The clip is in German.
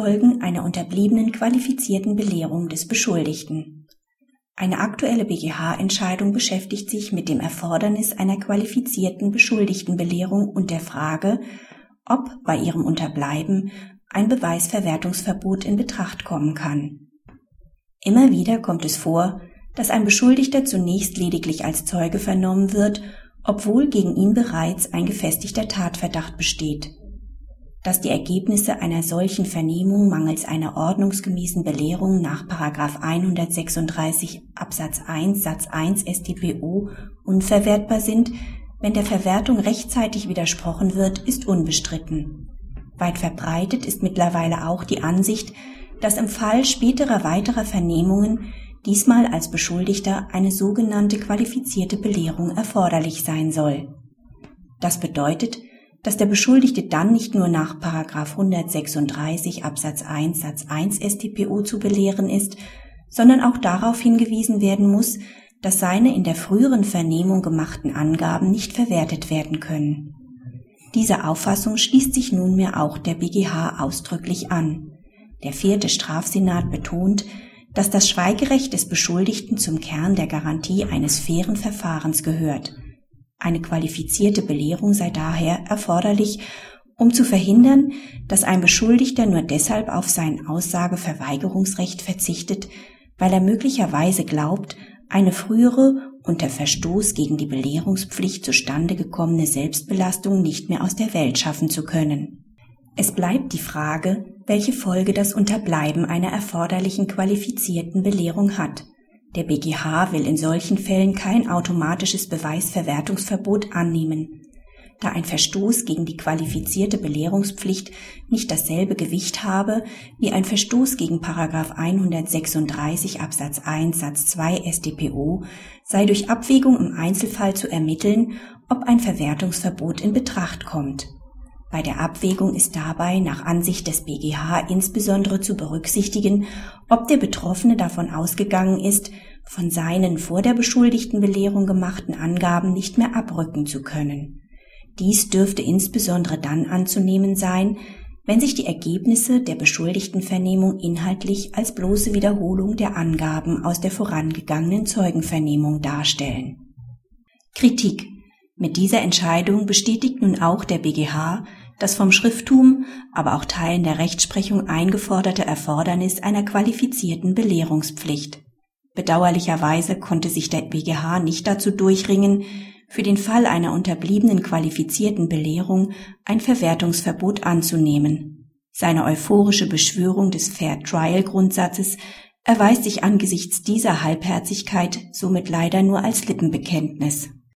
Folgen einer unterbliebenen qualifizierten Belehrung des Beschuldigten. Eine aktuelle BGH-Entscheidung beschäftigt sich mit dem Erfordernis einer qualifizierten Beschuldigtenbelehrung und der Frage, ob bei ihrem Unterbleiben ein Beweisverwertungsverbot in Betracht kommen kann. Immer wieder kommt es vor, dass ein Beschuldigter zunächst lediglich als Zeuge vernommen wird, obwohl gegen ihn bereits ein gefestigter Tatverdacht besteht. Dass die Ergebnisse einer solchen Vernehmung mangels einer ordnungsgemäßen Belehrung nach 136 Absatz 1 Satz 1 StPO unverwertbar sind, wenn der Verwertung rechtzeitig widersprochen wird, ist unbestritten. Weit verbreitet ist mittlerweile auch die Ansicht, dass im Fall späterer weiterer Vernehmungen diesmal als Beschuldigter eine sogenannte qualifizierte Belehrung erforderlich sein soll. Das bedeutet, dass der Beschuldigte dann nicht nur nach 136 Absatz 1 Satz 1 StPO zu belehren ist, sondern auch darauf hingewiesen werden muss, dass seine in der früheren Vernehmung gemachten Angaben nicht verwertet werden können. Diese Auffassung schließt sich nunmehr auch der BGH ausdrücklich an. Der vierte Strafsenat betont, dass das Schweigerecht des Beschuldigten zum Kern der Garantie eines fairen Verfahrens gehört. Eine qualifizierte Belehrung sei daher erforderlich, um zu verhindern, dass ein Beschuldigter nur deshalb auf sein Aussageverweigerungsrecht verzichtet, weil er möglicherweise glaubt, eine frühere unter Verstoß gegen die Belehrungspflicht zustande gekommene Selbstbelastung nicht mehr aus der Welt schaffen zu können. Es bleibt die Frage, welche Folge das Unterbleiben einer erforderlichen qualifizierten Belehrung hat. Der BGH will in solchen Fällen kein automatisches Beweisverwertungsverbot annehmen. Da ein Verstoß gegen die qualifizierte Belehrungspflicht nicht dasselbe Gewicht habe wie ein Verstoß gegen 136 Absatz 1 Satz 2 StPO, sei durch Abwägung im Einzelfall zu ermitteln, ob ein Verwertungsverbot in Betracht kommt. Bei der Abwägung ist dabei nach Ansicht des BGH insbesondere zu berücksichtigen, ob der Betroffene davon ausgegangen ist, von seinen vor der beschuldigten Belehrung gemachten Angaben nicht mehr abrücken zu können. Dies dürfte insbesondere dann anzunehmen sein, wenn sich die Ergebnisse der beschuldigten Vernehmung inhaltlich als bloße Wiederholung der Angaben aus der vorangegangenen Zeugenvernehmung darstellen. Kritik mit dieser Entscheidung bestätigt nun auch der BGH, das vom Schrifttum, aber auch Teilen der Rechtsprechung eingeforderte Erfordernis einer qualifizierten Belehrungspflicht. Bedauerlicherweise konnte sich der BGH nicht dazu durchringen, für den Fall einer unterbliebenen qualifizierten Belehrung ein Verwertungsverbot anzunehmen. Seine euphorische Beschwörung des Fair Trial Grundsatzes erweist sich angesichts dieser Halbherzigkeit somit leider nur als Lippenbekenntnis.